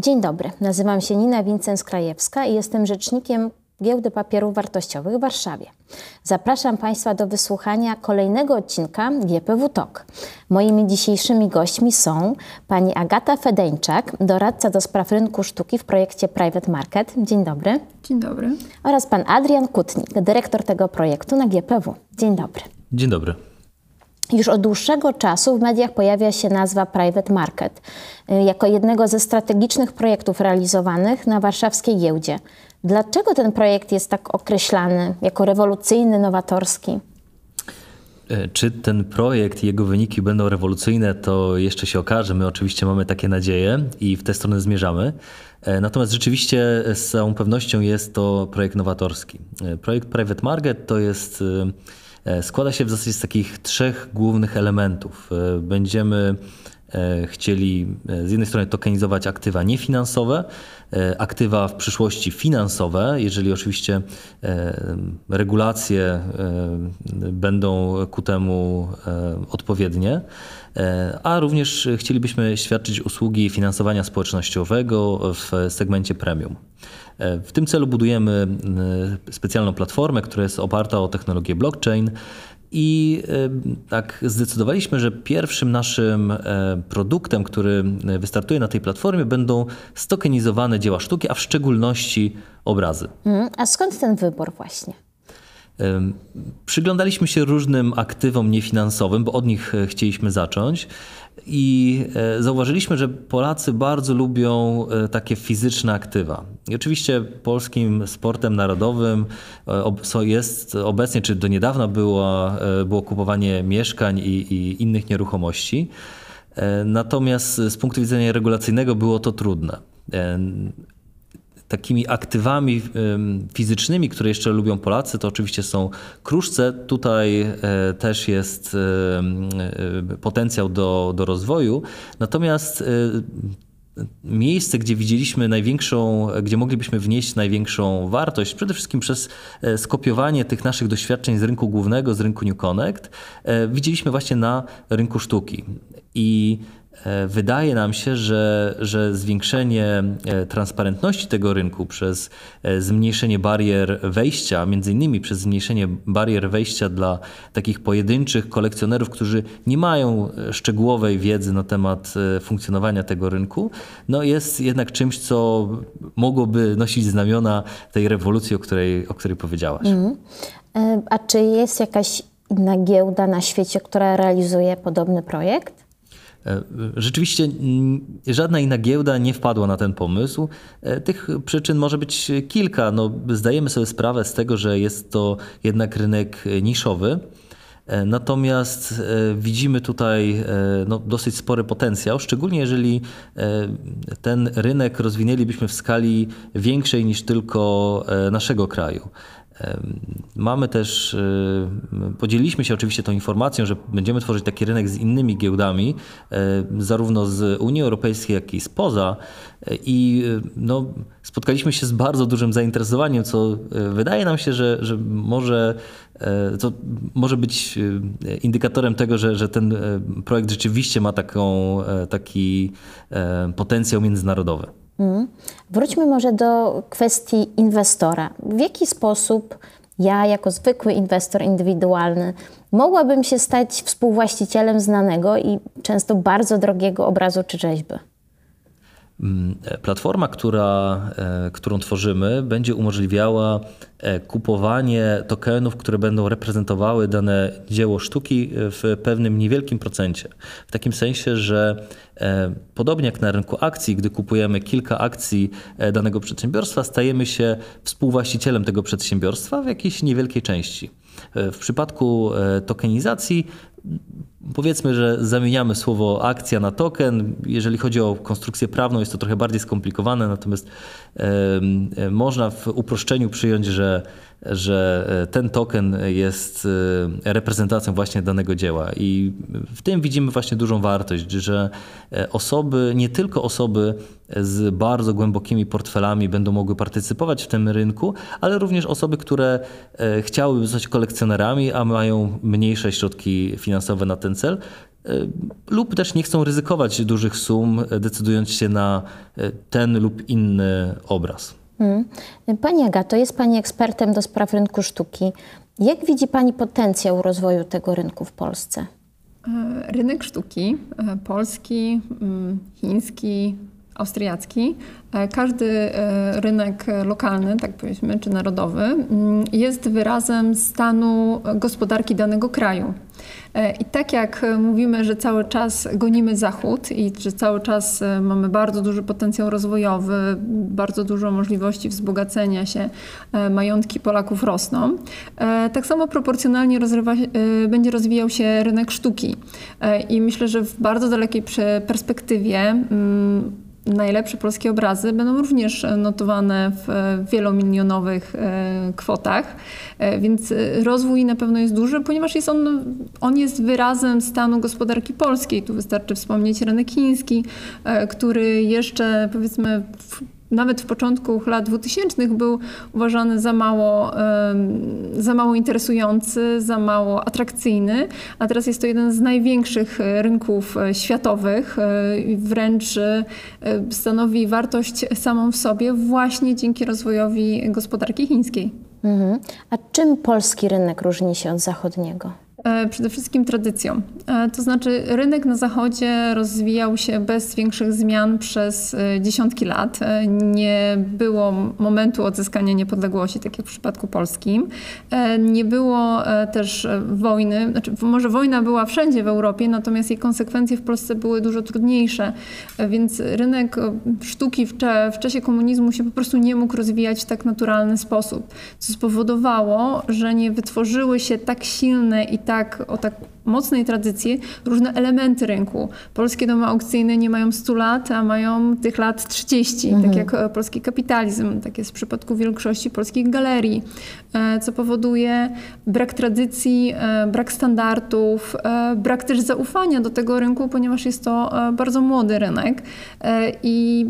Dzień dobry, nazywam się Nina Wincens-Krajewska i jestem rzecznikiem Giełdy Papierów Wartościowych w Warszawie. Zapraszam Państwa do wysłuchania kolejnego odcinka GPW Talk. Moimi dzisiejszymi gośćmi są pani Agata Fedeńczak, doradca do spraw rynku sztuki w projekcie Private Market. Dzień dobry. Dzień dobry. Oraz pan Adrian Kutnik, dyrektor tego projektu na GPW. Dzień dobry. Dzień dobry. Już od dłuższego czasu w mediach pojawia się nazwa Private Market y, jako jednego ze strategicznych projektów realizowanych na warszawskiej giełdzie. Dlaczego ten projekt jest tak określany jako rewolucyjny, nowatorski? E, czy ten projekt i jego wyniki będą rewolucyjne, to jeszcze się okaże. My oczywiście mamy takie nadzieje i w tę stronę zmierzamy. E, natomiast rzeczywiście z całą pewnością jest to projekt nowatorski. E, projekt Private Market to jest składa się w zasadzie z takich trzech głównych elementów. Będziemy chcieli z jednej strony tokenizować aktywa niefinansowe, E, aktywa w przyszłości finansowe, jeżeli oczywiście e, regulacje e, będą ku temu odpowiednie, a również chcielibyśmy świadczyć usługi finansowania społecznościowego w segmencie premium. W tym celu budujemy specjalną platformę, która jest oparta o technologię blockchain, i tak zdecydowaliśmy, że pierwszym naszym e, produktem, który wystartuje na tej platformie, będą stokenizowane dzieła sztuki, a w szczególności obrazy. Mm, a skąd ten wybór właśnie? Przyglądaliśmy się różnym aktywom niefinansowym, bo od nich e, chcieliśmy zacząć. I e, zauważyliśmy, że Polacy bardzo lubią e, takie fizyczne aktywa. I oczywiście polskim sportem narodowym jest obecnie, czy do niedawna było, było kupowanie mieszkań i, i innych nieruchomości. Natomiast z punktu widzenia regulacyjnego było to trudne takimi aktywami fizycznymi, które jeszcze lubią Polacy, to oczywiście są kruszce. Tutaj e, też jest e, potencjał do, do rozwoju. Natomiast e, miejsce, gdzie widzieliśmy największą, gdzie moglibyśmy wnieść największą wartość, przede wszystkim przez skopiowanie tych naszych doświadczeń z rynku głównego, z rynku New Connect, widzieliśmy właśnie na rynku sztuki. I E, wydaje nam się, że, że zwiększenie e, transparentności tego rynku przez e, zmniejszenie barier wejścia, między innymi przez zmniejszenie barier wejścia dla takich pojedynczych kolekcjonerów, którzy nie mają szczegółowej wiedzy na temat funkcjonowania tego rynku, no jest jednak czymś, co mogłoby nosić znamiona tej rewolucji, o której, o której powiedziałaś. Mm. A czy jest jakaś inna giełda na świecie, która realizuje podobny projekt? E, rzeczywiście żadna inna giełda nie wpadła na ten pomysł. E, tych przyczyn może być kilka. No, zdajemy sobie sprawę z tego, że jest to jednak rynek niszowy. E, natomiast widzimy tutaj no, dosyć spory potencjał, szczególnie jeżeli ten rynek rozwinęlibyśmy w skali większej niż tylko naszego kraju. Mamy też, y, podzieliliśmy się oczywiście tą informacją, że będziemy tworzyć taki rynek z innymi giełdami, zarówno z Unii Europejskiej, jak i spoza. I y, no, spotkaliśmy się z bardzo dużym zainteresowaniem, co y, wydaje nam się, że, że może, co może być indykatorem tego, że, że ten projekt rzeczywiście ma taką, taki potencjał międzynarodowy. Mm. Wróćmy może do kwestii inwestora. W jaki sposób ja, jako zwykły inwestor indywidualny, mogłabym się stać współwłaścicielem znanego i często bardzo drogiego obrazu czy rzeźby? Mm, platforma, która, e, którą tworzymy, będzie umożliwiała e, kupowanie tokenów, które będą reprezentowały dane dzieło sztuki w pewnym niewielkim procencie. W takim sensie, że e, podobnie jak na rynku akcji, gdy kupujemy kilka akcji danego przedsiębiorstwa, stajemy się współwłaścicielem tego przedsiębiorstwa w jakiejś niewielkiej części. W przypadku tokenizacji Powiedzmy, że zamieniamy słowo akcja na token. Jeżeli chodzi o konstrukcję prawną, jest to trochę bardziej skomplikowane, natomiast e, można w uproszczeniu przyjąć, że że e, ten token jest e, reprezentacją właśnie danego dzieła. I w tym widzimy właśnie dużą wartość, że e, osoby, nie tylko osoby z bardzo głębokimi portfelami będą mogły partycypować w tym rynku, ale również osoby, które chciałyby zostać kolekcjonerami, a mają mniejsze środki finansowe na ten cel, lub też nie chcą ryzykować dużych sum, decydując się na ten lub inny obraz. Hmm. Pani Agato, jest Pani ekspertem do spraw rynku sztuki. Jak widzi Pani potencjał rozwoju tego rynku w Polsce? Rynek sztuki polski, mm, chiński, austriacki. E, każdy e, rynek lokalny, tak powiedzmy, czy narodowy, mm, jest wyrazem stanu gospodarki danego kraju. E, I tak jak mówimy, że cały czas gonimy Zachód i że cały czas mamy bardzo duży potencjał rozwojowy, bardzo dużo możliwości wzbogacenia się, majątki Polaków rosną, tak samo proporcjonalnie rozrywa, będzie rozwijał się rynek sztuki. I myślę, że w bardzo dalekiej perspektywie mm, najlepsze polskie obrazy będą również notowane w wielomilionowych e, kwotach. E, więc rozwój na pewno jest duży, ponieważ jest on, on jest wyrazem stanu gospodarki polskiej. Tu wystarczy wspomnieć rynek chiński, e, który jeszcze powiedzmy w nawet w początku lat 2000 był uważany za mało, za mało interesujący, za mało atrakcyjny, a teraz jest to jeden z największych e, rynków e, światowych. E, wręcz stanowi wartość samą w sobie właśnie dzięki rozwojowi gospodarki chińskiej. Mhm. A czym polski rynek różni się od zachodniego? E, przede wszystkim tradycją. E, to znaczy, rynek na Zachodzie rozwijał się bez większych zmian przez e, dziesiątki lat. Nie było momentu odzyskania niepodległości, tak jak w przypadku polskim. Nie było też wojny, znaczy, może wojna była wszędzie w Europie, natomiast jej konsekwencje w Polsce były dużo trudniejsze. Więc rynek sztuki w, czasie komunizmu się po prostu nie mógł rozwijać w tak naturalny sposób, co spowodowało, że nie wytworzyły się tak silne i tak, o tak mocnej tradycji różne elementy rynku. Polskie domy aukcyjne nie mają 100 lat, a mają tych lat 30, tak mhm. tak jak e, polski kapitalizm, tak jest w przypadku większości polskich galerii, e, co powoduje brak tradycji, e, brak standardów, brak też zaufania do tego rynku, ponieważ jest to bardzo młody rynek i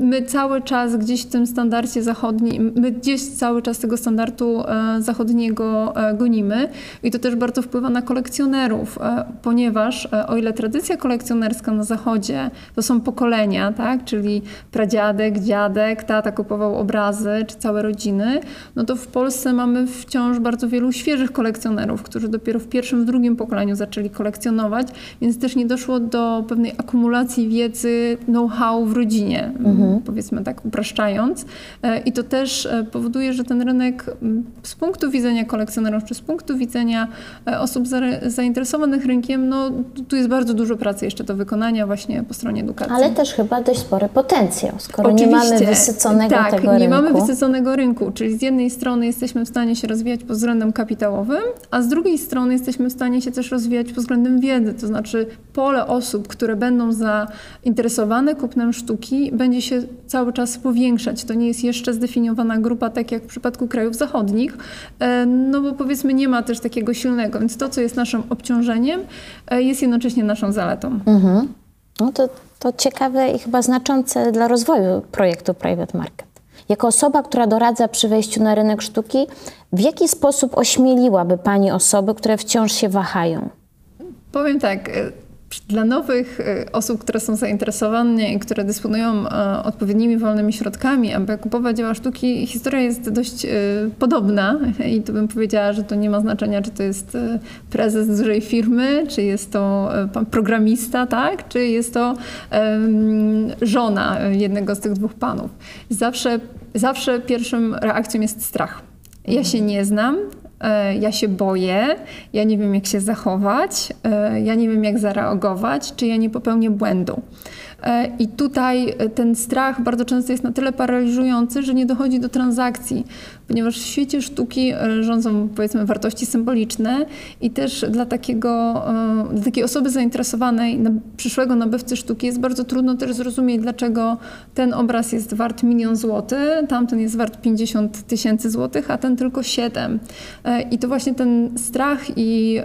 my cały czas gdzieś w tym standardzie zachodnim, my gdzieś cały czas tego standardu zachodniego gonimy i to też bardzo wpływa na kolekcjonerów, E, ponieważ e, o ile tradycja kolekcjonerska na zachodzie to są pokolenia, tak, czyli pradziadek, dziadek, tata kupował obrazy, czy całe rodziny, no to w Polsce mamy wciąż bardzo wielu świeżych kolekcjonerów, którzy dopiero w pierwszym, w drugim pokoleniu zaczęli kolekcjonować, więc też nie doszło do pewnej akumulacji wiedzy, know-how w rodzinie, mhm. powiedzmy tak upraszczając. E, I to też powoduje, że ten rynek z punktu widzenia kolekcjonerów, czy z punktu widzenia osób zainteresowanych zainteresowanych rynkiem, no tu jest bardzo dużo pracy jeszcze do wykonania właśnie po stronie edukacji. Ale też chyba dość spory potencjał, skoro Oczywiście, nie mamy wysyconego tak, tego rynku. nie mamy wysyconego rynku, czyli z jednej strony jesteśmy w stanie się rozwijać pod względem kapitałowym, a z drugiej strony jesteśmy w stanie się też rozwijać pod względem wiedzy, to znaczy pole osób, które będą zainteresowane kupnem sztuki będzie się cały czas powiększać. To nie jest jeszcze zdefiniowana grupa, tak jak w przypadku krajów zachodnich, e, no bo powiedzmy nie ma też takiego silnego, więc to, co jest naszym obciążeniem e, jest jednocześnie naszą zaletą. Mhm. No to, to ciekawe i chyba znaczące dla rozwoju projektu Private Market. Jako osoba, która doradza przy wejściu na rynek sztuki, w jaki sposób ośmieliłaby Pani osoby, które wciąż się wahają? Powiem tak, e, dla nowych y, osób, które są zainteresowane i które dysponują e, odpowiednimi wolnymi środkami, aby kupować dzieła sztuki, historia jest dość y, podobna i tu bym powiedziała, że to nie ma znaczenia, czy to jest prezes dużej firmy, czy jest to programista, tak? czy jest to żona jednego z tych dwóch panów. Zawsze, zawsze pierwszą reakcją jest strach. Ja się nie znam, E, ja się boję, ja nie wiem jak się zachować, e, ja nie wiem jak zareagować, czy ja nie popełnię błędu. E, I tutaj ten strach bardzo często jest na tyle paraliżujący, że nie dochodzi do transakcji, ponieważ w świecie sztuki e, rządzą powiedzmy wartości symboliczne i też dla, takiego, e, dla takiej osoby zainteresowanej, przyszłego nabywcy sztuki jest bardzo trudno też zrozumieć, dlaczego ten obraz jest wart milion złotych, tamten jest wart 50 tysięcy złotych, a ten tylko 7. I to właśnie ten strach i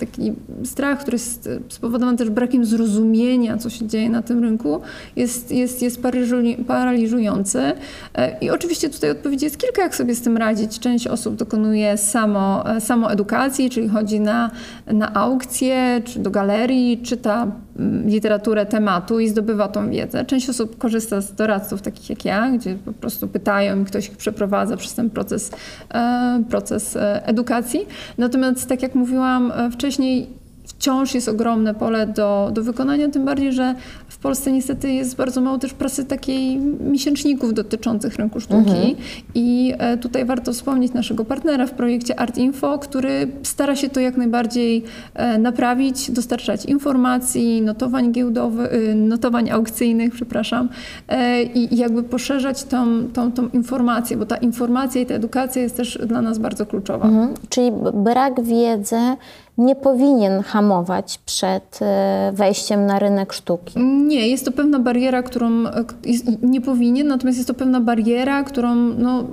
taki strach, który jest spowodowany też brakiem zrozumienia, co się dzieje na tym rynku jest, jest, jest paraliżujący. E, I oczywiście tutaj odpowiedzi jest kilka, jak sobie z tym radzić. Część osób dokonuje samo, e, samo edukacji, czyli chodzi na, na aukcje, czy do galerii, czyta mm, literaturę tematu i zdobywa tą wiedzę. Część osób korzysta z doradców takich jak ja, gdzie po prostu pytają i ktoś ich przeprowadza przez ten proces, e, proces edukacji. Natomiast tak jak mówiłam wcześniej, wciąż jest ogromne pole do, do wykonania, tym bardziej, że w Polsce niestety jest bardzo mało też prasy takiej miesięczników dotyczących rynku sztuki. Mhm. I e, tutaj warto wspomnieć naszego partnera w projekcie Art Info, który stara się to jak najbardziej e, naprawić, dostarczać informacji, notowań giełdowych, y, notowań aukcyjnych, przepraszam, e, i jakby poszerzać tą, tą, tą informację, bo ta informacja i ta edukacja jest też dla nas bardzo kluczowa. Mhm. Czyli brak wiedzy nie powinien hamować przed e, wejściem na rynek sztuki. Nie, jest to pewna bariera, którą e, nie powinien, natomiast jest to pewna bariera, którą no,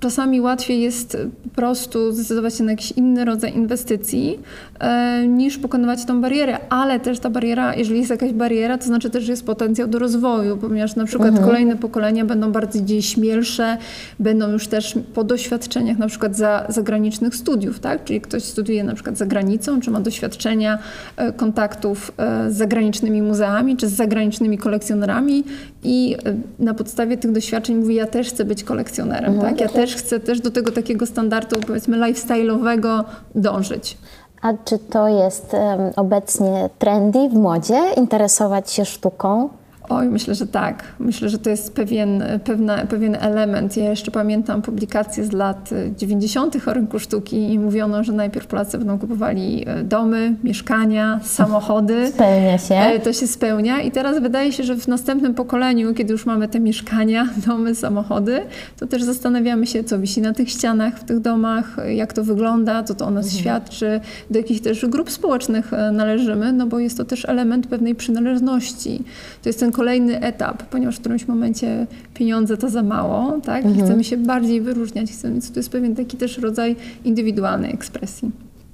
czasami łatwiej jest prostu zdecydować się na jakiś inny rodzaj inwestycji, e, niż pokonywać tą barierę, ale też ta bariera, jeżeli jest jakaś bariera, to znaczy też, że jest potencjał do rozwoju, ponieważ na przykład mhm. kolejne pokolenia będą bardziej śmielsze, będą już też po doświadczeniach na przykład za, zagranicznych studiów, tak? Czyli ktoś studiuje na przykład za granicą, czy ma doświadczenia e, kontaktów e, z zagranicznymi muzeami, czy z zagranicznymi kolekcjonerami i na podstawie tych doświadczeń mówi, ja też chcę być kolekcjonerem, mhm. tak? Ja też chcę też do tego takiego standardu, powiedzmy, lifestyle'owego dążyć. A czy to jest um, obecnie trendy w modzie, interesować się sztuką? Oj, myślę, że tak. Myślę, że to jest pewien, pewna, pewien element. Ja jeszcze pamiętam publikacje z lat 90. o rynku sztuki i mówiono, że najpierw Polacy będą kupowali e, domy, mieszkania, samochody. Spełnia się. E, to się spełnia i teraz wydaje się, że w następnym pokoleniu, kiedy już mamy te mieszkania, domy, samochody, to też zastanawiamy się, co wisi na tych ścianach, w tych domach, jak to wygląda, co to o nas mhm. świadczy, do jakich też grup społecznych należymy, no bo jest to też element pewnej przynależności. To jest ten kolejny etap, ponieważ w którymś momencie pieniądze to za mało, tak? Mhm. chcemy się bardziej wyróżniać, chcemy, więc to jest pewien taki też rodzaj indywidualnej ekspresji.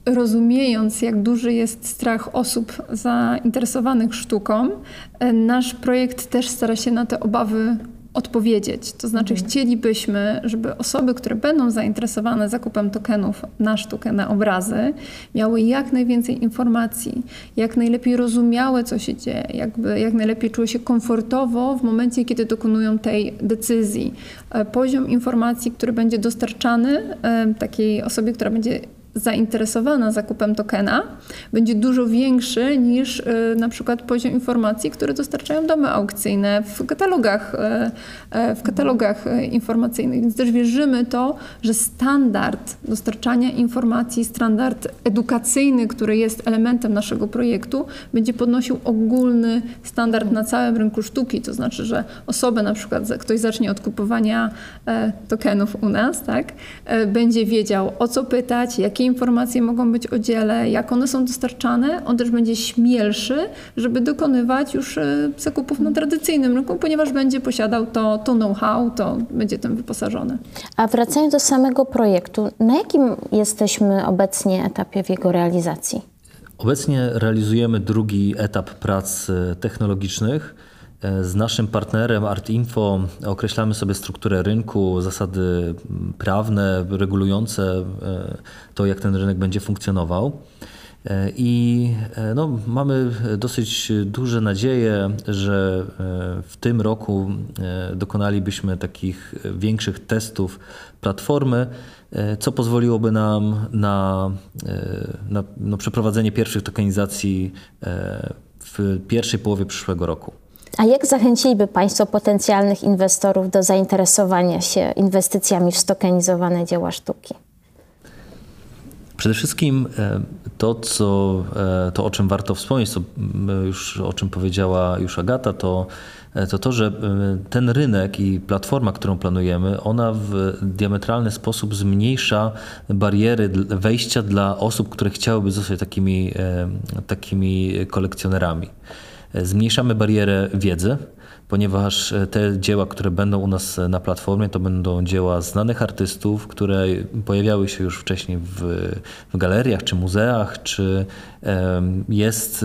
Rozumiejąc, jak duży jest strach osób zainteresowanych sztuką, e, nasz projekt też stara się na te obawy odpowiedzieć. To znaczy, mhm. chcielibyśmy, żeby osoby, które będą zainteresowane zakupem tokenów na sztukę, na obrazy, miały jak najwięcej informacji, jak najlepiej rozumiały, co się dzieje, jakby, jak najlepiej czuły się komfortowo w momencie, kiedy dokonują tej decyzji. E, poziom informacji, który będzie dostarczany e, takiej osobie, która będzie zainteresowana zakupem tokena będzie dużo większy niż y, na przykład poziom informacji, które dostarczają domy aukcyjne w katalogach, y, y, w katalogach informacyjnych. Więc też wierzymy to, że standard dostarczania informacji, standard edukacyjny, który jest elementem naszego projektu, będzie podnosił ogólny standard na całym rynku sztuki. To znaczy, że osoba na przykład, ktoś zacznie od kupowania tokenów u nas, tak, będzie wiedział o co pytać, jakie jakie informacje mogą być o dziele, jak one są dostarczane, on też będzie śmielszy, żeby dokonywać już e, zakupów na tradycyjnym rynku, ponieważ będzie posiadał to, to know-how, to będzie tym wyposażony. A wracając do samego projektu, na jakim jesteśmy obecnie etapie w jego realizacji? Obecnie realizujemy drugi etap prac e, technologicznych. E, z naszym partnerem ArtInfo określamy sobie strukturę rynku, zasady prawne regulujące e, to, jak ten rynek będzie funkcjonował. E, I no, mamy dosyć duże nadzieje, że w tym roku dokonalibyśmy takich większych testów platformy, co pozwoliłoby nam na, na no, przeprowadzenie pierwszych tokenizacji w pierwszej połowie przyszłego roku. A jak zachęciliby Państwo potencjalnych inwestorów do zainteresowania się inwestycjami w stokenizowane dzieła sztuki? Przede wszystkim e, to, co, e, to, o czym warto wspomnieć, co już, o czym powiedziała już Agata, to, e, to to, że ten rynek i platforma, którą planujemy, ona w diametralny sposób zmniejsza bariery wejścia dla osób, które chciałyby zostać takimi, takimi kolekcjonerami. Zmniejszamy barierę wiedzy, ponieważ te dzieła, które będą u nas na platformie, to będą dzieła znanych artystów, które pojawiały się już wcześniej w, w galeriach czy muzeach, czy jest,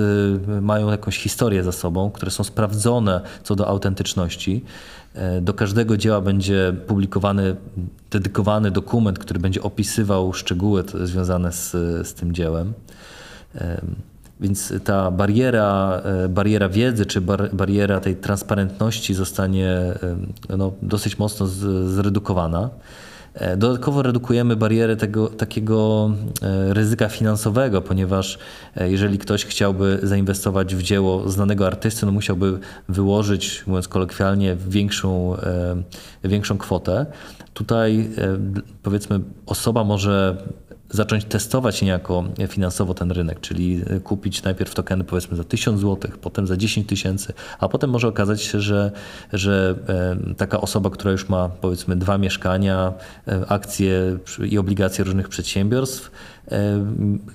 mają jakąś historię za sobą, które są sprawdzone co do autentyczności. E, do każdego dzieła będzie publikowany dedykowany dokument, który będzie opisywał szczegóły związane z, z tym dziełem. Więc ta bariera, e, bariera wiedzy czy bar, bariera tej transparentności zostanie no, dosyć mocno z, zredukowana. E, dodatkowo redukujemy barierę tego takiego e, ryzyka finansowego, ponieważ e, jeżeli ktoś chciałby zainwestować w dzieło znanego artysty, no musiałby wyłożyć, mówiąc kolokwialnie, większą, większą kwotę. Tutaj powiedzmy osoba może zacząć testować niejako finansowo ten rynek, czyli kupić najpierw tokeny powiedzmy za 1000 zł, potem za 10 tysięcy, a potem może okazać się, że, że taka osoba, która już ma powiedzmy dwa mieszkania, akcje i obligacje różnych przedsiębiorstw,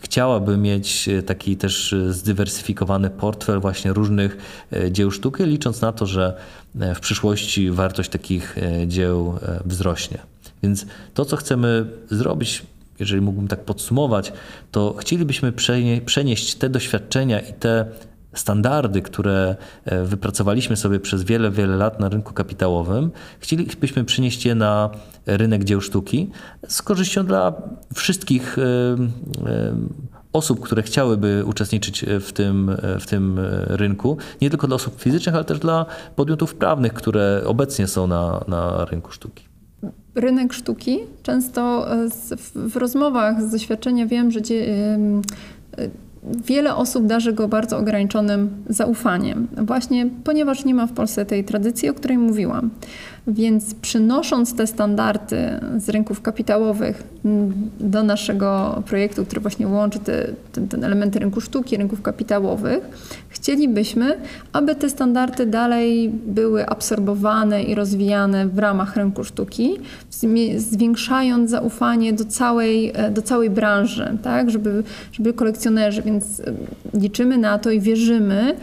chciałaby mieć taki też zdywersyfikowany portfel właśnie różnych e, dzieł sztuki, licząc na to, że e, w przyszłości wartość takich e, dzieł wzrośnie. Więc to, co chcemy zrobić jeżeli mógłbym tak podsumować, to chcielibyśmy przenieść te doświadczenia i te standardy, które e, wypracowaliśmy sobie przez wiele, wiele lat na rynku kapitałowym, chcielibyśmy przenieść je na rynek dzieł sztuki z korzyścią dla wszystkich e, e, osób, które chciałyby uczestniczyć w tym, w tym rynku, nie tylko dla osób fizycznych, ale też dla podmiotów prawnych, które obecnie są na, na rynku sztuki rynek sztuki. Często e, w rozmowach z doświadczenia wiem, że wiele osób darzy go bardzo ograniczonym zaufaniem, właśnie ponieważ nie ma w Polsce tej tradycji, o której mówiłam. Więc przynosząc te standardy z rynków kapitałowych do naszego projektu, który właśnie łączy te, te, te, elementy rynku sztuki, rynków kapitałowych, chcielibyśmy, aby te standardy dalej były absorbowane i rozwijane w ramach rynku sztuki, zwiększając zaufanie do całej, do całej branży, tak? żeby, żeby kolekcjonerzy, więc liczymy na to i wierzymy,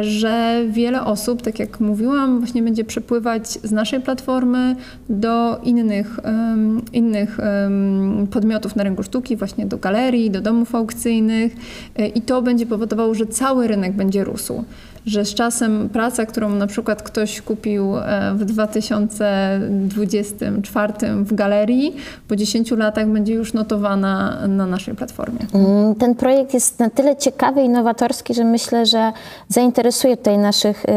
że wiele osób, tak jak mówiłam, właśnie będzie przepływać z naszej platformy do innych, um, innych um, podmiotów na rynku sztuki, właśnie do galerii, do domów aukcyjnych. E, i to będzie powodowało, że cały rynek będzie rósł że z czasem praca, którą na przykład ktoś kupił e, w 2024 w galerii, po 10 latach będzie już notowana na naszej platformie. Mm, ten projekt jest na tyle ciekawy i nowatorski, że myślę, że zainteresuje tutaj naszych y,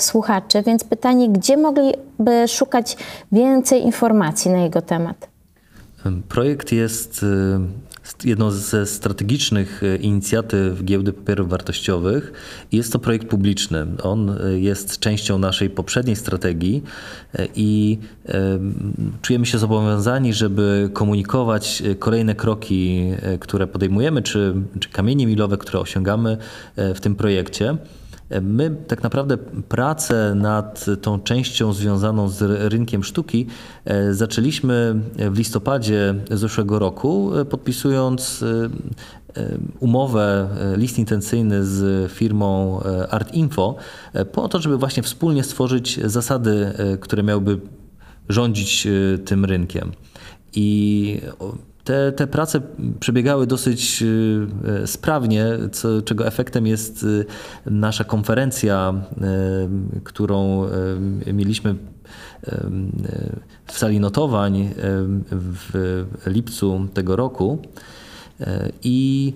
słuchaczy, więc pytanie, gdzie mogliby szukać więcej informacji na jego temat? Projekt jest y, jedną ze strategicznych e, inicjatyw Giełdy Papierów Wartościowych jest to projekt publiczny. On e, jest częścią naszej poprzedniej strategii e, i czujemy się zobowiązani, żeby komunikować kolejne kroki, które podejmujemy, czy, czy kamienie milowe, które osiągamy w tym projekcie. My tak naprawdę pracę nad tą częścią związaną z rynkiem sztuki e, zaczęliśmy w listopadzie zeszłego roku, e, podpisując e, umowę, list intencyjny z firmą Art Info, po to, żeby właśnie wspólnie stworzyć zasady, które miałyby rządzić tym rynkiem. I te, te prace przebiegały dosyć y, e, sprawnie, co, czego efektem jest y, nasza konferencja, y, którą mieliśmy w sali notowań w lipcu tego roku. I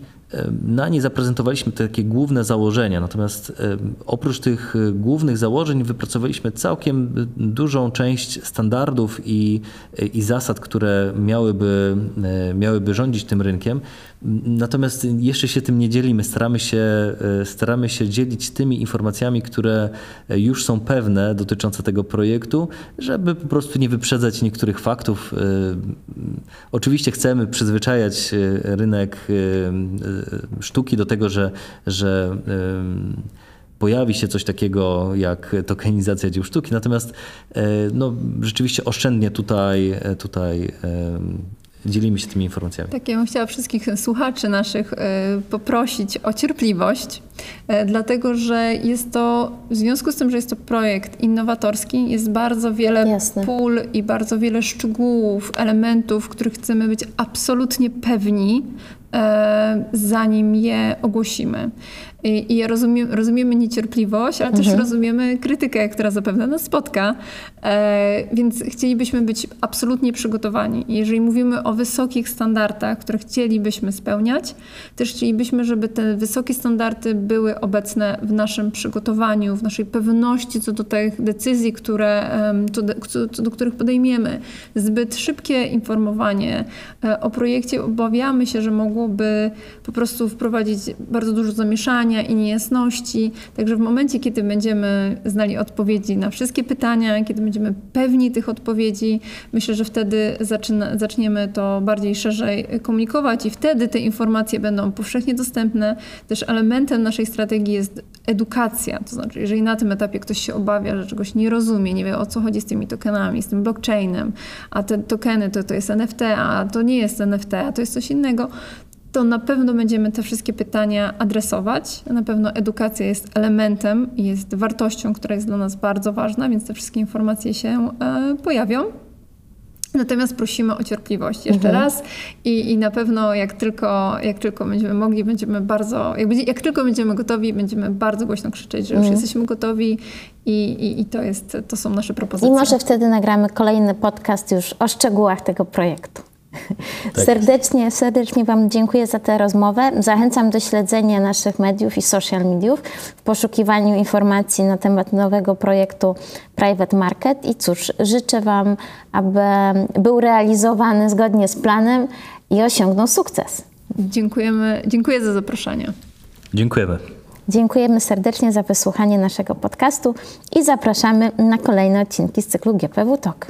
na niej zaprezentowaliśmy takie główne założenia, natomiast oprócz tych e, głównych założeń wypracowaliśmy całkiem dużą część standardów i, i zasad, które miałyby, e, miałyby rządzić tym rynkiem. Natomiast jeszcze się tym nie dzielimy. Staramy się, e, staramy się dzielić tymi informacjami, które już są pewne dotyczące tego projektu, żeby po prostu nie wyprzedzać niektórych faktów. Oczywiście chcemy przyzwyczajać rynek sztuki do tego, że, że pojawi się coś takiego jak tokenizacja dzieł sztuki, natomiast e, no, rzeczywiście oszczędnie tutaj, tutaj dzielimy się tymi informacjami. Tak, ja bym chciała wszystkich słuchaczy naszych poprosić o cierpliwość, dlatego że jest to, w związku z tym, że jest to projekt innowatorski, jest bardzo wiele Jasne. pól i bardzo wiele szczegółów, elementów, których chcemy być absolutnie pewni, zanim je ogłosimy. I, i rozumiem, rozumiemy niecierpliwość, ale mhm. też rozumiemy krytykę, która zapewne nas spotka. E, więc chcielibyśmy być absolutnie przygotowani. Jeżeli mówimy o wysokich standardach, które chcielibyśmy spełniać, też chcielibyśmy, żeby te wysokie standardy były obecne w naszym przygotowaniu, w naszej pewności co do tych decyzji, które, co do, co do których podejmiemy. Zbyt szybkie informowanie e, o projekcie obawiamy się, że mogłoby po prostu wprowadzić bardzo dużo zamieszania i niejasności. Także w momencie, kiedy będziemy znali odpowiedzi na wszystkie pytania, kiedy będziemy pewni tych odpowiedzi, myślę, że wtedy zaczyna, zaczniemy to bardziej szerzej komunikować i wtedy te informacje będą powszechnie dostępne. Też elementem naszej strategii jest edukacja. To znaczy, jeżeli na tym etapie ktoś się obawia, że czegoś nie rozumie, nie wie o co chodzi z tymi tokenami, z tym blockchainem, a te tokeny to, to jest NFT, a to nie jest NFT, a to jest coś innego, to na pewno będziemy te wszystkie pytania adresować. Na pewno edukacja jest elementem jest wartością, która jest dla nas bardzo ważna, więc te wszystkie informacje się e, pojawią. Natomiast prosimy o cierpliwość jeszcze mhm. raz i, i na pewno jak tylko, jak tylko będziemy mogli, będziemy bardzo, jak, będzie, jak tylko będziemy gotowi, będziemy bardzo głośno krzyczeć, że już mhm. jesteśmy gotowi i, i, i, to, jest, to są nasze propozycje. I może wtedy nagramy kolejny podcast już o szczegółach tego projektu. Tak. Serdecznie, serdecznie Wam dziękuję za tę rozmowę. Zachęcam do śledzenia naszych mediów i social mediów w poszukiwaniu informacji na temat nowego projektu Private Market. I cóż, życzę Wam, aby był realizowany zgodnie z planem i osiągnął sukces. Dziękujemy, dziękuję za zaproszenie. Dziękujemy. Dziękujemy serdecznie za wysłuchanie naszego podcastu i zapraszamy na kolejne odcinki z cyklu GPW Talk.